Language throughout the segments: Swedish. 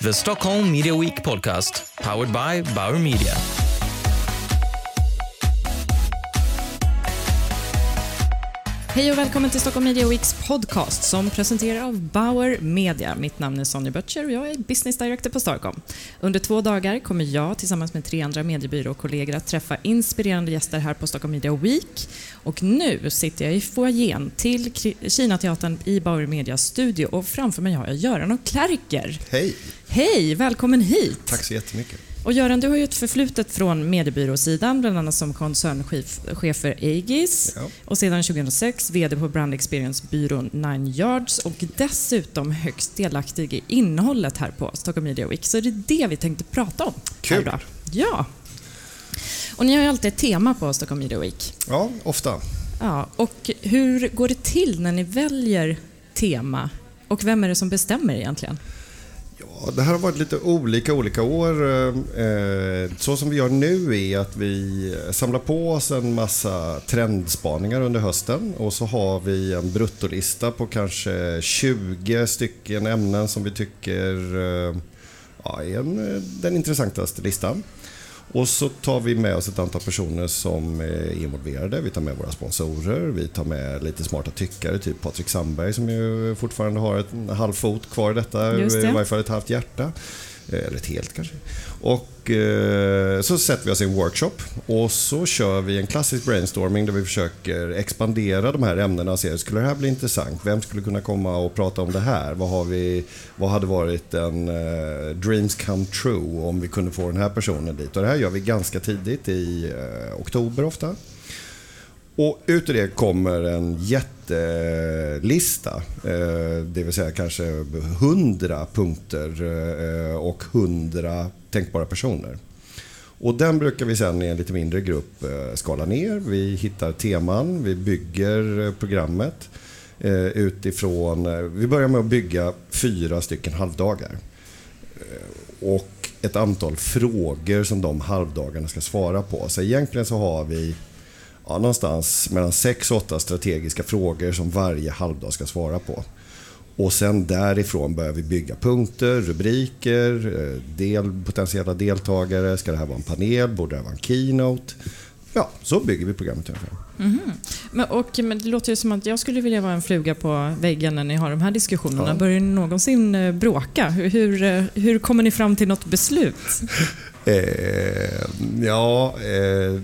The Stockholm Media Week podcast, powered by Bauer Media. Hej och välkommen till Stockholm Media Weeks podcast som presenterar av Bauer Media. Mitt namn är Sonja Butcher och jag är Business Director på Starcom. Under två dagar kommer jag tillsammans med tre andra mediebyråkollegor att träffa inspirerande gäster här på Stockholm Media Week. Och nu sitter jag i foajén till Kinateatern i Bauer Medias studio och framför mig har jag Göran och Klerker. Hej! Hej, välkommen hit! Tack så jättemycket. Och Göran, du har ju ett förflutet från mediebyråsidan, bland annat som koncernchef för Aegis ja. och sedan 2006 VD på Brand Experience-byrån Nine Yards och dessutom högst delaktig i innehållet här på Stockholm Media Week. Så det är det vi tänkte prata om. Kul! Här Ja. Och ni har ju alltid ett tema på Stockholm Media Week. Ja, ofta. Ja, och hur går det till när ni väljer tema? Och vem är det som bestämmer egentligen? Ja, det här har varit lite olika olika år. Eh, så som vi gör nu är att vi samlar på oss en massa trendspaningar under hösten och så har vi en bruttolista på kanske 20 stycken ämnen som vi tycker eh, ja, är eh, den intressantaste listan. Och så tar vi med oss ett antal personer som är involverade. Vi tar med våra sponsorer, vi tar med lite smarta tyckare, typ Patrik Sandberg som ju fortfarande har ett halv fot kvar i detta, i varje fall ett halvt hjärta. Eh, eller ett helt kanske. Och eh, så sätter vi oss i en workshop och så kör vi en klassisk brainstorming där vi försöker expandera de här ämnena och se, skulle det här bli intressant? Vem skulle kunna komma och prata om det här? Vad, har vi, vad hade varit en eh, dreams come true om vi kunde få den här personen dit? Och det här gör vi ganska tidigt i eh, oktober ofta. Och ut ur det kommer en jättelista. Eh, det vill säga kanske hundra punkter eh, och hundra tänkbara personer. Och den brukar vi sen i en lite mindre grupp eh, skala ner. Vi hittar teman, vi bygger programmet utifrån... Vi börjar med att bygga fyra stycken halvdagar. Och ett antal frågor som de halvdagarna ska svara på. Så egentligen så har vi ja, någonstans mellan sex och åtta strategiska frågor som varje halvdag ska svara på. Och sen därifrån börjar vi bygga punkter, rubriker, eh, del, potentiella deltagare. Ska det här vara en panel? Borde det här vara en keynote? Ja, så bygger vi programmet ungefär. Mm men, och, men det låter ju som att jag skulle vilja vara en fluga på väggen när ni har de här diskussionerna. Ja. Börjar ni någonsin eh, bråka? Hur, hur, eh, hur kommer ni fram till något beslut? eh, ja, eh,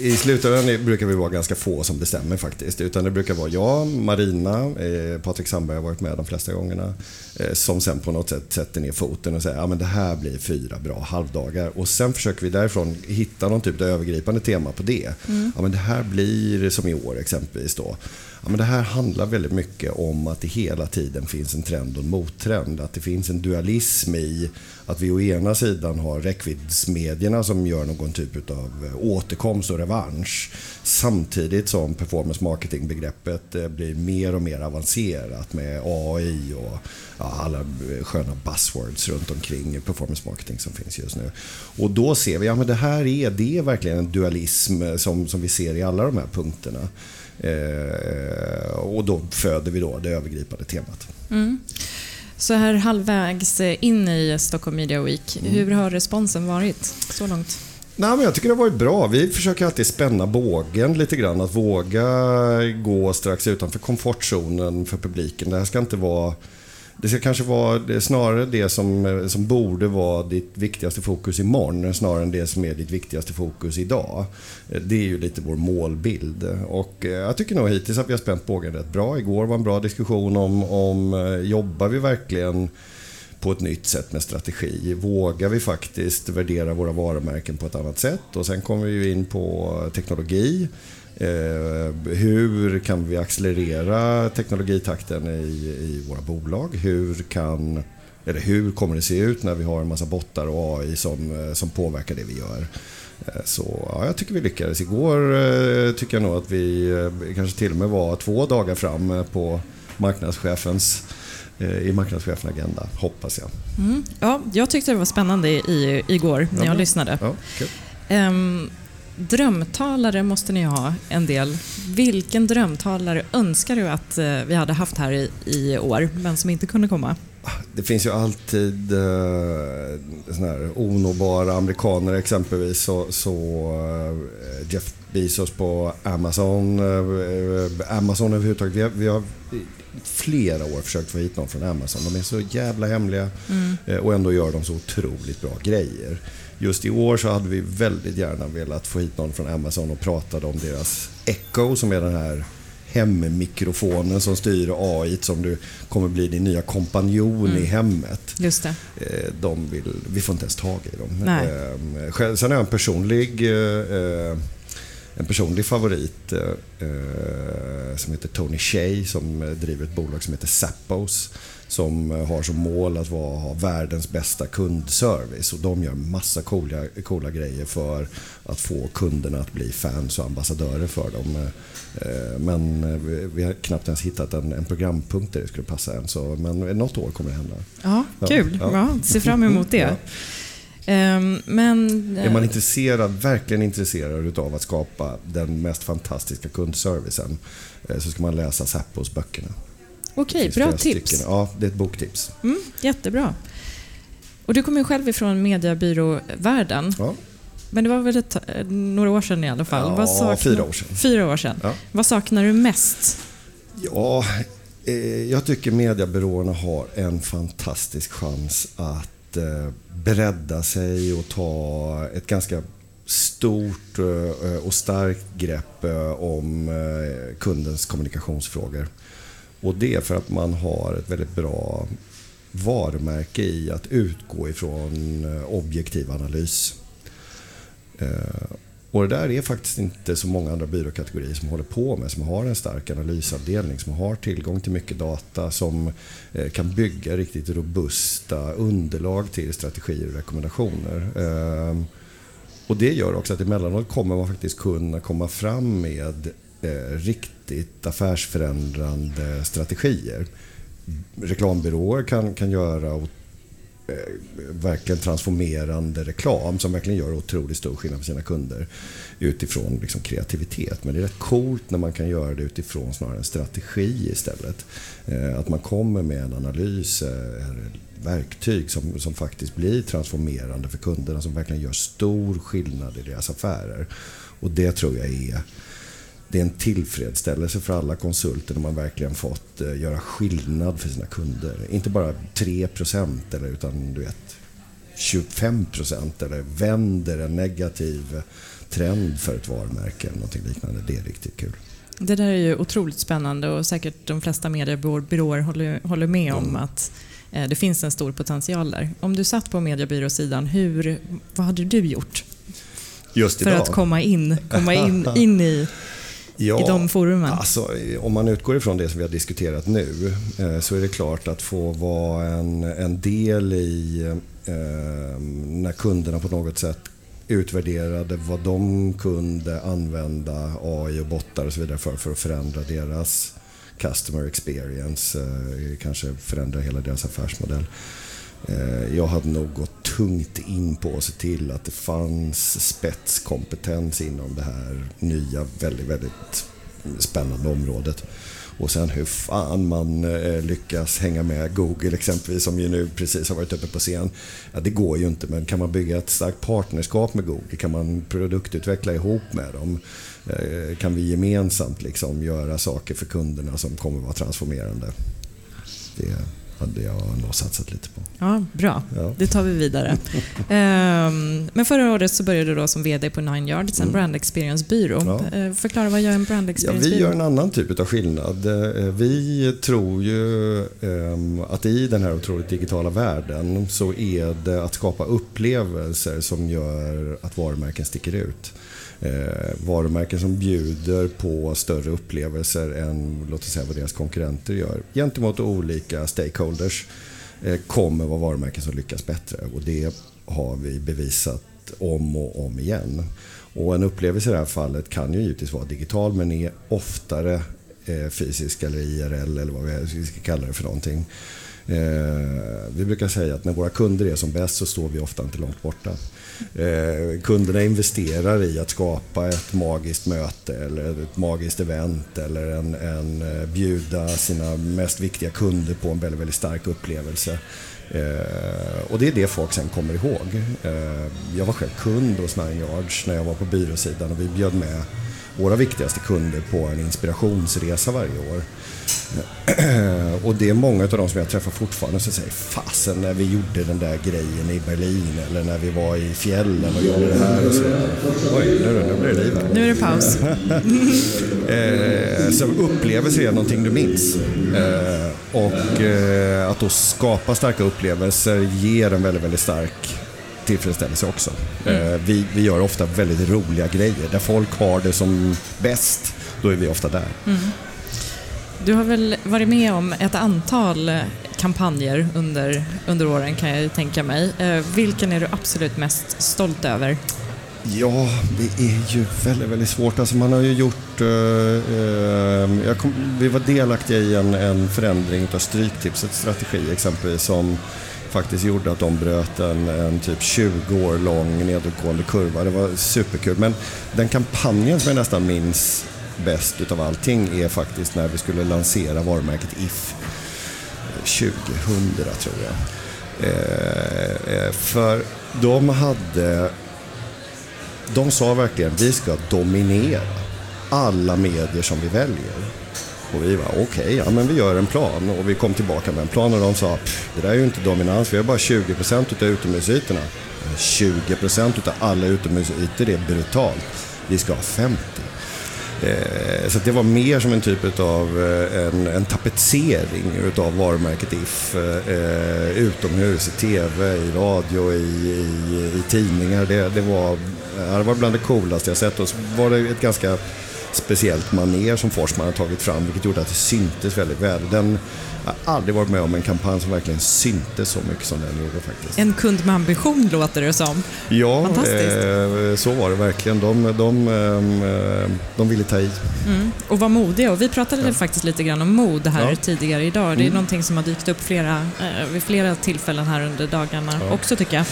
i slutändan brukar vi vara ganska få som bestämmer faktiskt. Utan det brukar vara jag, Marina, eh, Patrik Sandberg har varit med de flesta gångerna. Eh, som sen på något sätt sätter ner foten och säger att ja, det här blir fyra bra halvdagar. Och sen försöker vi därifrån hitta någon typ av övergripande tema på det. Mm. Ja, men det här blir som i år exempelvis då. Ja, men det här handlar väldigt mycket om att det hela tiden finns en trend och en mottrend. Att det finns en dualism i att vi å ena sidan har räckviddsmedierna som gör någon typ av återkomst och revansch. Samtidigt som performance marketing-begreppet eh, blir mer och mer avancerat med AI och ja, alla sköna buzzwords runt omkring performance marketing som finns just nu. Och då ser vi, ja men det här är, det är verkligen en dualism som, som vi ser i alla de här punkterna. Eh, och då föder vi då det övergripande temat. Mm. Så här halvvägs in i Stockholm Media Week, mm. hur har responsen varit så långt? Nej, men jag tycker det har varit bra. Vi försöker alltid spänna bågen lite grann. Att våga gå strax utanför komfortzonen för publiken. Det här ska inte vara det ska kanske vara det snarare det som, eh, som borde vara ditt viktigaste fokus imorgon snarare än det som är ditt viktigaste fokus idag. Eh, det är ju lite vår målbild. Och eh, jag tycker nog hittills att vi har spänt bågen rätt bra. Igår var en bra diskussion om, om jobbar vi verkligen på ett nytt sätt med strategi? Vågar vi faktiskt värdera våra varumärken på ett annat sätt? Och sen kommer vi in på teknologi. Eh, hur kan vi accelerera teknologitakten i, i våra bolag? Hur, kan, eller hur kommer det se ut när vi har en massa bottar och AI som, eh, som påverkar det vi gör? Eh, så ja, jag tycker vi lyckades. Igår tycker jag nog att vi kanske till och med var två dagar fram på marknadschefens i marknadschefens agenda, hoppas jag. Mm. Ja, jag tyckte det var spännande i, igår när jag lyssnade. Ja, cool. um, Drömtalare måste ni ha en del. Vilken drömtalare önskar du att eh, vi hade haft här i, i år, men som inte kunde komma? Det finns ju alltid eh, såna här onåbara amerikaner exempelvis. Så, så eh, Jeff Bezos på Amazon. Eh, Amazon överhuvudtaget. Vi har, vi har flera år försökt få hit någon från Amazon. De är så jävla hemliga eh, och ändå gör de så otroligt bra grejer. Just i år så hade vi väldigt gärna velat få hit någon från Amazon och pratade om deras Echo som är den här hemmikrofonen som styr AI som du kommer bli din nya kompanjon i hemmet. Just det. Eh, De vill, vi får inte ens tag i dem. Nej. Eh, själv- Sen har jag en personlig, eh, en personlig favorit eh, som heter Tony Shea som driver ett bolag som heter Zappos. Som eh, har som mål att vara, ha världens bästa kundservice. Och de gör massa coola, coola grejer för att få kunderna att bli fans och ambassadörer för dem. Eh, Men eh, vi- vi har knappt ens hittat en, en programpunkt där det skulle passa än. Så, men något år kommer det hända. Ja, kul. ja. Ja. ser fram emot det. Ja. Ehm, men... Är man intresserad, verkligen intresserad utav att skapa den mest fantastiska kundservicen så ska man läsa Zappos böckerna. Okej, bra tips. stycken. Ja, det är ett boktips. Mm, jättebra. Och du kommer ju själv ifrån mediebyråvärlden. Ja, Men det var väl ett, eh, några år sedan i alla fall? Ja, saknar- fyra år sedan. Fyra år sedan. Ja. Vad saknar du mest? ja eh, jag tycker mediebyråerna har en fantastisk chans att eh, bredda sig och ta ett ganska stort eh, och starkt grepp eh, om kundens kommunikationsfrågor. Och det är för att man har ett väldigt bra varumärke i att utgå ifrån eh, objektiv analys. Eh, och det där är faktiskt inte så många andra byråkategorier som håller på med, som har en stark analysavdelning, som har tillgång till mycket data, som eh, kan bygga riktigt robusta underlag till strategier och rekommendationer. Och det gör också att emellanåt kommer man faktiskt kunna komma fram med riktigt riktigt affärsförändrande strategier. Reklambyråer kan, kan göra eh, verkligen transformerande reklam som verkligen gör otroligt stor skillnad för sina kunder utifrån liksom, kreativitet. Men det är rätt coolt när man kan göra det utifrån snarare en strategi istället. Eh, att man kommer med en analys, eh, verktyg som, som faktiskt blir transformerande för kunderna som verkligen gör stor skillnad i deras affärer. Och det tror jag är det är en tillfredsställelse för alla konsulter när man verkligen fått eh, göra skillnad för sina kunder. Inte bara 3% eller utan du vet 25% eller vänder en negativ trend för ett varumärke eller någonting liknande. Det är riktigt kul. Det där är ju otroligt spännande och säkert de flesta mediebyråer håller, håller med om att eh, det finns en stor potential där. Om du satt på mediebyråsidan, hur, vad hade du gjort Just för att komma in, komma in, in i, Ja, i de forumen? Alltså, om man utgår ifrån det som vi har diskuterat nu eh, så är det klart att få vara en, en del i eh, när kunderna på något sätt utvärderade vad de kunde använda AI och bottar och så vidare för, för att förändra deras customer experience, eh, kanske förändra hela deras affärsmodell. Eh, Jag hade nog gått tungt in på att se till att det fanns spetskompetens inom det här nya, väldigt, väldigt spännande området. Och sen hur fan man eh, lyckas hänga med Google exempelvis som ju nu precis har varit uppe på scen. Ja, det går ju inte men kan man bygga ett starkt partnerskap med Google? Kan man produktutveckla ihop med dem? Eh, kan vi gemensamt liksom göra saker för kunderna som kommer vara transformerande? Det hade jag nog satsat lite på. Ja, bra. Ja. Det tar vi vidare. Ehm, men förra året så började du då som VD på Nine Yards, en brand experience-byrå. Mm. Ja. Eh, Förklara, vad gör en brand Ja, experience-byrå? vi gör en annan typ av skillnad. Eh, Vi tror ju ehm, att i den här otroligt digitala världen så är det att skapa upplevelser som gör att varumärken sticker ut. Eh, varumärken som bjuder på större upplevelser än låt oss säga, vad deras konkurrenter gör gentemot olika stakeholders eh, kommer vara varumärken som lyckas bättre. Och det har vi bevisat om och om igen. Och en upplevelse i det här fallet kan ju givetvis vara digital men är oftare eh, fysisk eller IRL eller vad vi ska kalla det för någonting. Eh, vi brukar säga att när våra kunder är som bäst så står vi ofta inte långt borta. Eh, kunderna investerar i att skapa ett magiskt möte eller ett magiskt event eller en, en eh, bjuda sina mest viktiga kunder på en väldigt, väldigt stark upplevelse. Eh, och det är det folk sen kommer ihåg. Eh, jag var själv kund hos Nine Yards när jag var på byråsidan och vi bjöd med våra viktigaste kunder på en inspirationsresa varje år. Och det är många av dem som jag träffar fortfarande som säger fasen när vi gjorde den där grejen i Berlin eller när vi var i fjällen och gjorde det här och så Oj, nu, nu blir det liv Nu är det paus. eh, så upplevelser är någonting du minns. Eh, och eh, att då skapa starka upplevelser ger en väldigt, väldigt stark tillfredsställelse också. Eh, vi, vi gör ofta väldigt roliga grejer. Där folk har det som bäst, då är vi ofta där. Du har väl varit med om ett antal kampanjer under, under åren kan jag tänka mig. Eh, vilken är du absolut mest stolt över? Ja, det är ju väldigt, väldigt svårt. Alltså man har ju gjort... eh, eh, kom, vi var delaktiga i en, en förändring av Stryktipsets strategi exempelvis som faktiskt gjorde att de bröt en, en typ 20 år lång nedåtgående kurva. Det var superkul. Men den kampanjen som jag nästan minns bäst utav allting är faktiskt när vi skulle lansera varumärket If. 2000 tror jag. Eh, eh, för de hade de sa verkligen vi ska dominera alla medier som vi väljer. Och vi var okej, ja men vi gör en plan. Och vi kom tillbaka med en plan och de sa det där är ju inte dominans, vi har bara 20% utav utomhusytorna. Eh, 20% utav alla utomhusytor är brutalt. Vi ska ha 50%. Eh, så det var mer som en typ av eh, en, en tapetsering utav varumärket If. Eh, utomhus, i TV, i radio, i, i, i tidningar. Det, det, var, det var bland det coolaste jag sett. Och så var det ett ganska speciellt maner som Forsman har tagit fram vilket gjorde att det syntes väldigt väl. Den, jag har aldrig varit med om en kampanj som verkligen syntes så mycket som den gjorde faktiskt. En kund med ambition låter det som. Ja, eh, så var det verkligen. De, de, eh, de ville ta i. Mm. Och var modiga. Och vi pratade faktiskt lite grann om mod här Ja. tidigare idag. Det är någonting som har dykt upp flera, eh, vid flera tillfällen här under dagarna också tycker jag.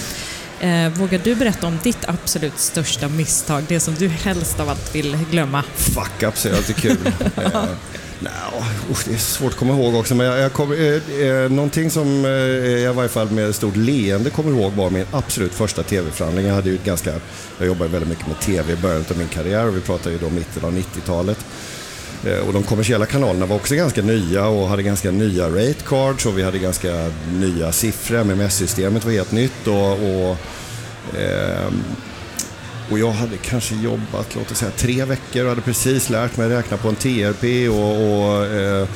Eh, vågar du berätta om ditt absolut största misstag? Det som du helst av allt vill glömma? Fuck-ups är alltid kul. eh, usch, det är svårt att komma ihåg också, men jag, jag kommer, eh, eh, någonting som eh, jag i varje fall med stort leende kommer ihåg var min absolut första tv-förhandling. Jag, hade ju ganska, jag jobbade väldigt mycket med tv i början av min karriär och vi pratar ju då mitten av 90-talet. Eh, och de kommersiella kanalerna var också ganska nya och hade ganska nya rate cards och vi hade ganska nya siffror. MMS-systemet var helt nytt och, och eh, och jag hade kanske jobbat, låt oss säga tre veckor och hade precis lärt mig räkna på en TRP och, och, eh,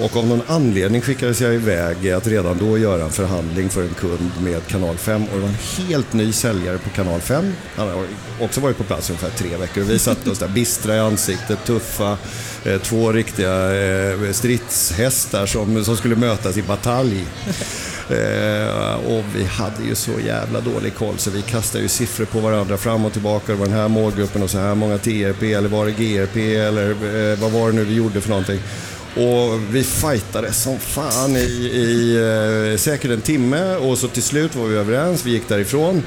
och av någon anledning skickades jag iväg att redan då göra en förhandling för en kund med Kanal 5 och det var en helt ny säljare på Kanal 5. Han har också varit på plats ungefär tre veckor och vi satte oss där bistra i ansiktet, tuffa, eh, två riktiga eh, stridshästar som, som skulle mötas i batalj. Eh, och vi hade ju så jävla dålig koll så vi kastade ju siffror på varandra fram och tillbaka. Det var den här målgruppen och så här många TRP eller var det GRP eller eh, vad var det nu vi gjorde för någonting. Och vi fightade som fan i, i eh, säkert en timme och så till slut var vi överens. Vi gick därifrån.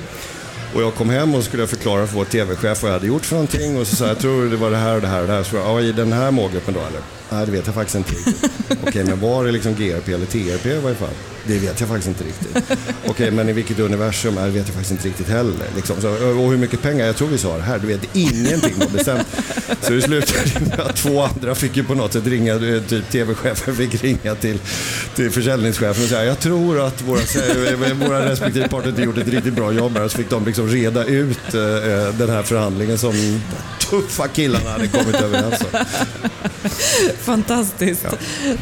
Och jag kom hem och skulle förklara för vår TV-chef vad jag hade gjort för någonting och så sa jag, jag tror det var det här och det här och det här. Så jag, ja, i den här målgruppen då eller? Nej, det vet jag faktiskt inte riktigt. Okej, men var det liksom GRP eller TRP i varje fall? Det vet jag faktiskt inte riktigt. Okej, men i vilket universum? Det vet jag faktiskt inte riktigt heller. Liksom. Så, och hur mycket pengar? Jag tror vi sa det här. Du vet, ingenting var bestämt. Så det slutade med att två andra fick ju på något sätt ringa, eh, typ TV-chefen fick ringa till, till försäljningschefen och säga, jag tror att våra, våra respektive parter inte gjort ett riktigt bra jobb här. Så fick de liksom reda ut eh, den här förhandlingen som tuffa killarna hade kommit överens om. Fantastiskt.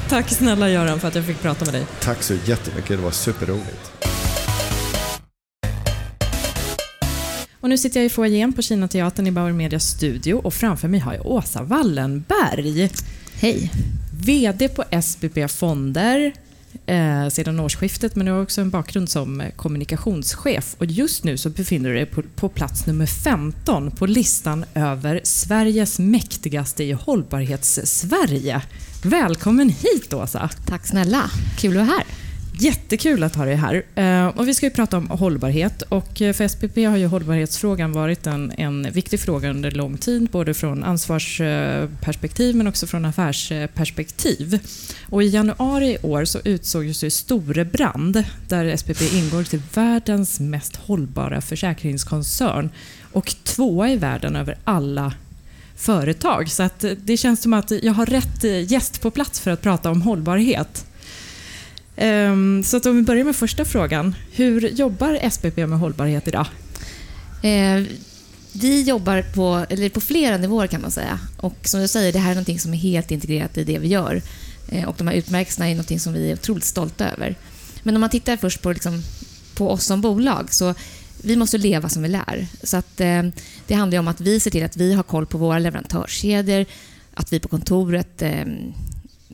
Tack snälla Göran för att jag fick prata med dig. Tack så jättemycket, det var superroligt. Och nu sitter jag i foajén på Kina teatern i Bauer Medias studio och framför mig har jag Åsa Wallenberg. Hej. VD på SBB Fonder eh, sedan årsskiftet, men du har också en bakgrund som eh, kommunikationschef. Och just nu så befinner du dig på, på plats nummer 15 på listan över Sveriges mäktigaste i hållbarhets-Sverige. Välkommen hit Åsa! Tack snälla. Kul att vara här. Jättekul att ha dig här. Eh, och vi ska ju prata om hållbarhet. Och eh, för SPP har ju hållbarhetsfrågan varit en, en viktig fråga under lång tid, både från ansvarsperspektiv men också från affärsperspektiv. Och I januari i år så utsågs Storebrand, där SPP ingår till världens mest hållbara försäkringskoncern och tvåa i världen över alla företag. Så att eh, det känns som att jag har rätt gäst på plats för att prata om hållbarhet. Ehm, så att om vi börjar med första frågan. Hur jobbar SPP med hållbarhet idag? Eh, vi jobbar på, eller på flera nivåer kan man säga. Och som du säger, det här är något som är helt integrerat i det vi gör. Eh, och de här utmärkelserna är något som vi är otroligt stolta över. Men om man tittar först på, liksom, på oss som bolag så vi måste leva som vi lär. Så att, eh, det handlar om att vi ser till att vi har koll på våra leverantörskedjor, att vi på kontoret eh,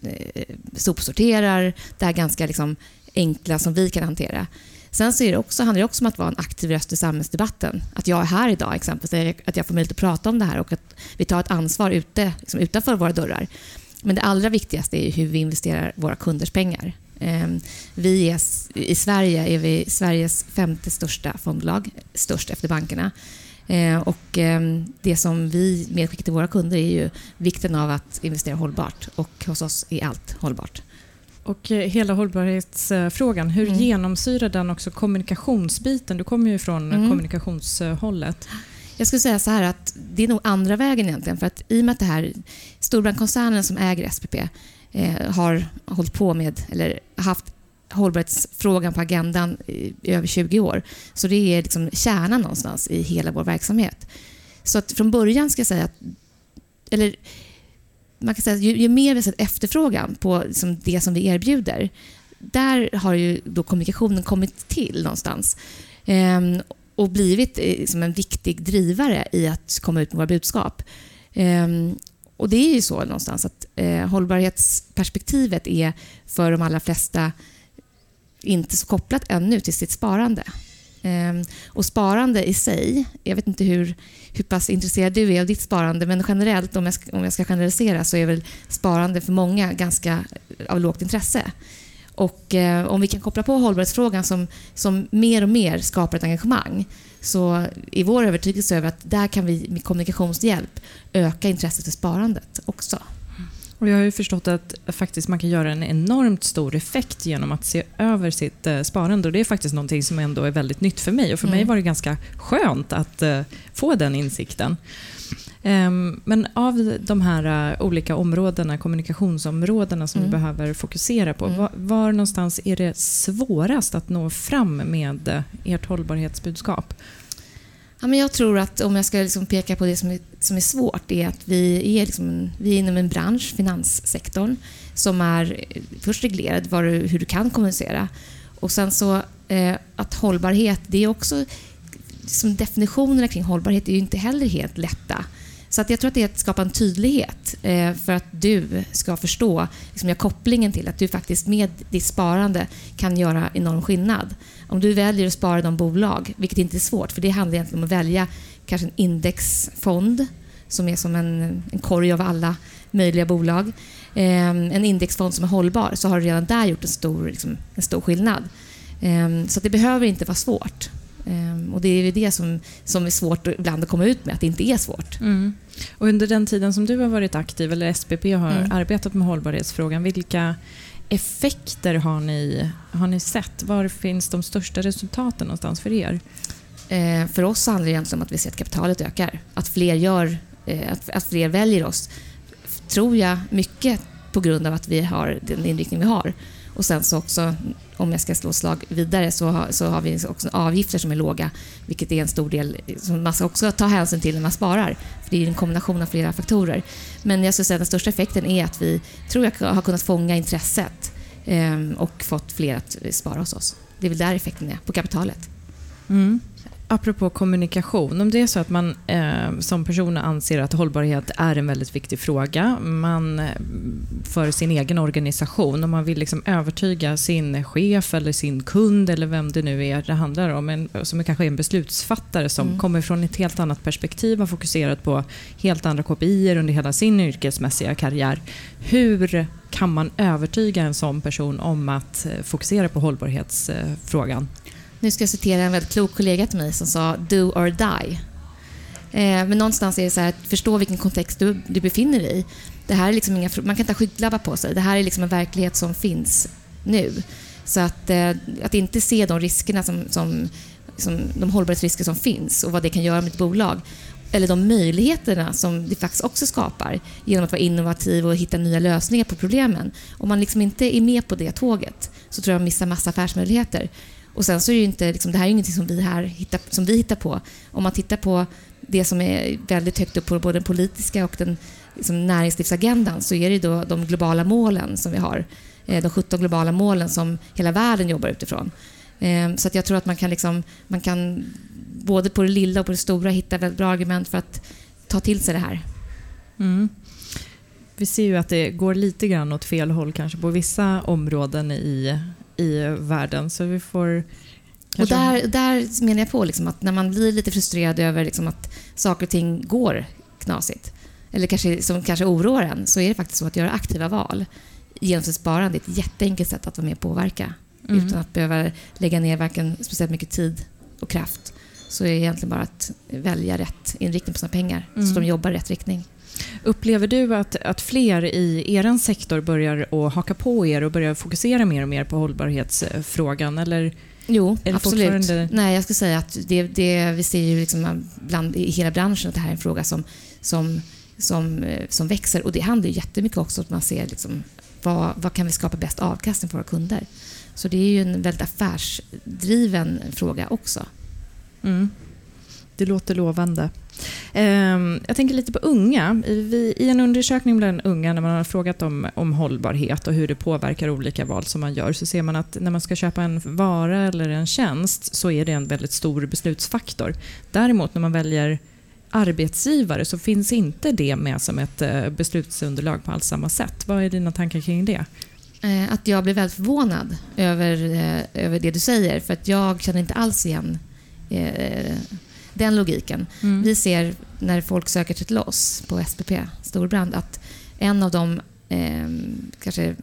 Eh, sopsorterar, det här ganska liksom, enkla som vi kan hantera. Sen så är det också, handlar det också om att vara en aktiv röst i samhällsdebatten. Att jag är här idag, exempelvis, att jag får möjlighet att prata om det här och att vi tar ett ansvar ute, liksom utanför våra dörrar. Men det allra viktigaste är hur vi investerar våra kunders pengar. Ehm, vi är, I Sverige är vi Sveriges femte största fondbolag, störst efter bankerna. Ehm, och ehm, det som vi medskickar till våra kunder är ju vikten av att investera hållbart och hos oss är allt hållbart. Och eh, hela hållbarhetsfrågan, hur mm. genomsyrar den också kommunikationsbiten? Du kommer ju från mm. kommunikationshållet. Jag skulle säga så här att det är nog andra vägen egentligen. För att i och med att det här Storbrandskoncernen som äger SPP eh, har hållit på med, eller haft hållbarhetsfrågan på agendan i, i över 20 år. Så det är liksom kärnan någonstans i hela vår verksamhet. Så att från början ska jag säga att, eller man kan säga att ju, ju mer vi sett efterfrågan på liksom det som vi erbjuder, där har ju då kommunikationen kommit till någonstans. Ehm, och blivit liksom som en viktig drivare i att komma ut med våra budskap. Ehm, och det är ju så någonstans att eh, hållbarhetsperspektivet är för de allra flesta inte så kopplat ännu till sitt sparande. Ehm, och sparande i sig, jag vet inte hur, hur pass intresserad du är av ditt sparande, men generellt om jag, ska, om jag ska generalisera så är väl sparande för många ganska eh, av lågt intresse. Och eh, om vi kan koppla på hållbarhetsfrågan som, som mer och mer skapar ett engagemang så är vår övertygelse över att där kan vi med kommunikationshjälp öka intresset för sparandet också. Och jag har ju förstått att faktiskt man kan göra en enormt stor effekt genom att se över sitt eh, sparande. Och Det är faktiskt någonting som ändå är väldigt nytt för mig. Och För mm. mig var det ganska skönt att eh, få den insikten. Ehm, men av de här uh, olika områdena, kommunikationsområdena som mm. vi behöver fokusera på, mm. var, var, någonstans är det svårast att nå fram med ert hållbarhetsbudskap? Ja, men jag tror att om jag ska liksom peka på det som är, som är svårt, är att vi är, liksom, vi är inom en bransch, finanssektorn, som är eh, först reglerad var du, hur du kan kommunicera. Och sen så eh, att hållbarhet, det är också liksom definitionerna kring hållbarhet är ju inte heller helt lätta. Så att jag tror att det är att skapa en tydlighet eh, för att du ska förstå, liksom göra kopplingen till att du faktiskt med ditt sparande kan göra enorm skillnad. Om du väljer att spara i de bolag, vilket inte är svårt, för det handlar egentligen om att välja kanske en indexfond som är som en, en korg av alla möjliga bolag. Eh, en indexfond som är hållbar, så har du redan där gjort en stor, liksom, en stor skillnad. Eh, så det behöver inte vara svårt. Ehm, och Det är det som, som är svårt ibland att komma ut med, att det inte är svårt. Mm. Och under den tiden som du har varit aktiv, eller SPP har mm. arbetat med hållbarhetsfrågan, vilka effekter har ni, har ni sett? Var finns de största resultaten någonstans för er? Eh, för oss handlar det egentligen om att vi ser att kapitalet ökar. Att fler, gör, eh, att, att fler väljer oss, tror jag, mycket på grund av att vi har den inriktning vi har. Och sen så också, om jag ska slå slag vidare, så har, så har vi också avgifter som är låga, vilket är en stor del som man ska också ta hänsyn till när man sparar. För det är en kombination av flera faktorer. Men jag skulle säga att den största effekten är att vi, tror jag, har kunnat fånga intresset eh, och fått fler att spara hos oss. Det är väl där effekten är, på kapitalet. Mm apropå kommunikation, om det är så att man eh, som person anser att hållbarhet är en väldigt viktig fråga, man eh, för sin egen organisation och man vill liksom övertyga sin chef eller sin kund eller vem det nu är det handlar om, en, som är kanske är en beslutsfattare som mm. kommer från ett helt annat perspektiv, har fokuserat på helt andra KPI under hela sin yrkesmässiga karriär. Hur kan man övertyga en sån person om att eh, fokusera på hållbarhetsfrågan? Nu ska jag citera en väldigt klok kollega till mig som sa “do or die”. Eh, men någonstans är det så här att förstå vilken kontext du, du befinner dig i. Det här är liksom inga, man kan inte ha skygglappar på sig. Det här är liksom en verklighet som finns nu. Så att, eh, att inte se de riskerna som, som, som de hållbarhetsrisker som finns och vad det kan göra med ett bolag eller de möjligheterna som det faktiskt också skapar genom att vara innovativ och hitta nya lösningar på problemen. Om man liksom inte är med på det tåget så tror jag man missar massa affärsmöjligheter. Och sen så är det ju inte, liksom, det här är ingenting som vi här hittar, som vi hittar på. Om man tittar på det som är väldigt högt upp på både den politiska och den liksom, näringslivsagendan så är det då de globala målen som vi har. Eh, de 17 globala målen som hela världen jobbar utifrån. Ehm, så att jag tror att man kan, liksom, man kan både på det lilla och på det stora hitta väldigt bra argument för att ta till sig det här. Mm. Vi ser ju att det går lite grann åt fel håll kanske på vissa områden i, i världen. Så vi får och där, där menar jag på liksom att när man blir lite frustrerad över liksom att saker och ting går knasigt, eller kanske, som kanske oroar en, så är det faktiskt så att göra aktiva val genom sitt sparande är ett jätteenkelt sätt att vara med och påverka. Mm. Utan att behöva lägga ner varken speciellt mycket tid och kraft. Så är det egentligen bara att välja rätt inriktning på sina pengar, mm. så de jobbar i rätt riktning. Upplever du att, att fler i er sektor börjar att haka på er och börjar fokusera mer och mer på hållbarhetsfrågan? Eller Jo, absolut. Fortfarande... Nej, jag skulle säga att det, det, vi ser ju liksom bland, i hela branschen att det här är en fråga som, som, som, eh, som växer. Och det handlar ju jättemycket också om att man ser liksom, vad, vad kan vi skapa bäst avkastning för våra kunder. Så det är ju en väldigt affärsdriven fråga också. Mm. Det låter lovande. Ehm, jag tänker lite på unga. I en undersökning bland unga, när man har frågat om, om hållbarhet och hur det påverkar olika val som man gör, så ser man att när man ska köpa en vara eller en tjänst så är det en väldigt stor beslutsfaktor. Däremot när man väljer arbetsgivare så finns inte det med som ett eh, beslutsunderlag på alls samma sätt. Vad är dina tankar kring det? Eh, att jag blir väldigt förvånad över, eh, över det du säger, för att jag känner inte alls igen den logiken. Mm. Vi ser när folk söker till oss på SPP, Storbrand, att en av de eh, kanske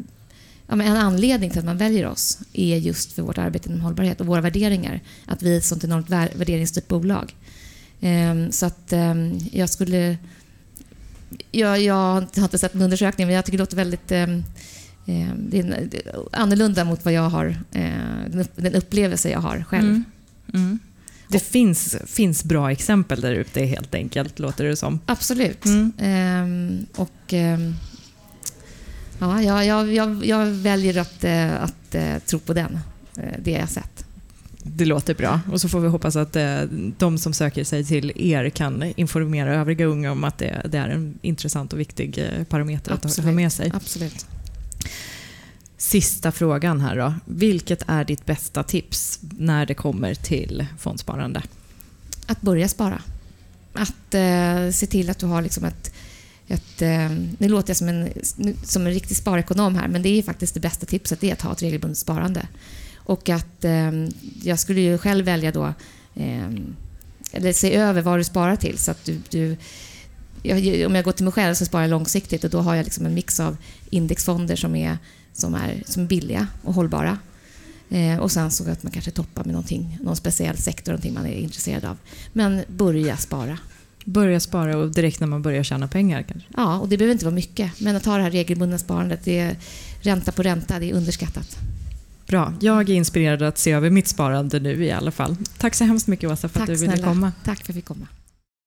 ja, en anledning till att man väljer oss är just för vårt arbete inom hållbarhet och våra värderingar. Att vi är ett sånt enormt värderingsstyrt bolag. Eh, så att eh, jag skulle... Jag, jag, har inte sett en undersökning, men jag tycker det låter väldigt... Ehm, ehm, det är annorlunda mot vad jag har, eh, den upplevelse jag har själv. Mm. Mm. Det finns, finns bra exempel där ute helt enkelt, låter det som. Absolut. Mm. Ehm, och, ehm, ja, jag, jag, jag, väljer att, äh, att äh, tro på den, äh, det jag sett. Det låter bra. Och så får vi hoppas att de som söker sig till er kan informera övriga unga om att det, det är en intressant och viktig parameter Absolut. att ha med sig. Absolut. Sista frågan här då. Vilket är ditt bästa tips när det kommer till fondsparande? Att börja spara. Att eh, se till att du har liksom ett... ett eh, nu låter jag som en, som en riktig sparekonom här, men det är faktiskt det bästa tipset, det är att ha ett regelbundet sparande. Och att eh, jag skulle ju själv välja då, eh, eller se över vad du sparar till så att du, du jag, om jag går till mig själv så sparar jag långsiktigt och då har jag liksom en mix av indexfonder som är som är, som är billiga och hållbara. Eh, och sen så att man kanske toppar med någonting, någon speciell sektor, någonting man är intresserad av. Men börja spara. Börja spara och direkt när man börjar tjäna pengar kanske? Ja, och det behöver inte vara mycket. Men att ha det här regelbundna sparandet, det är ränta på ränta, det är underskattat. Bra. Jag är inspirerad att se över mitt sparande nu i alla fall. Tack så hemskt mycket Åsa för Tack, att du ville snälla. komma. Tack för att jag fick komma.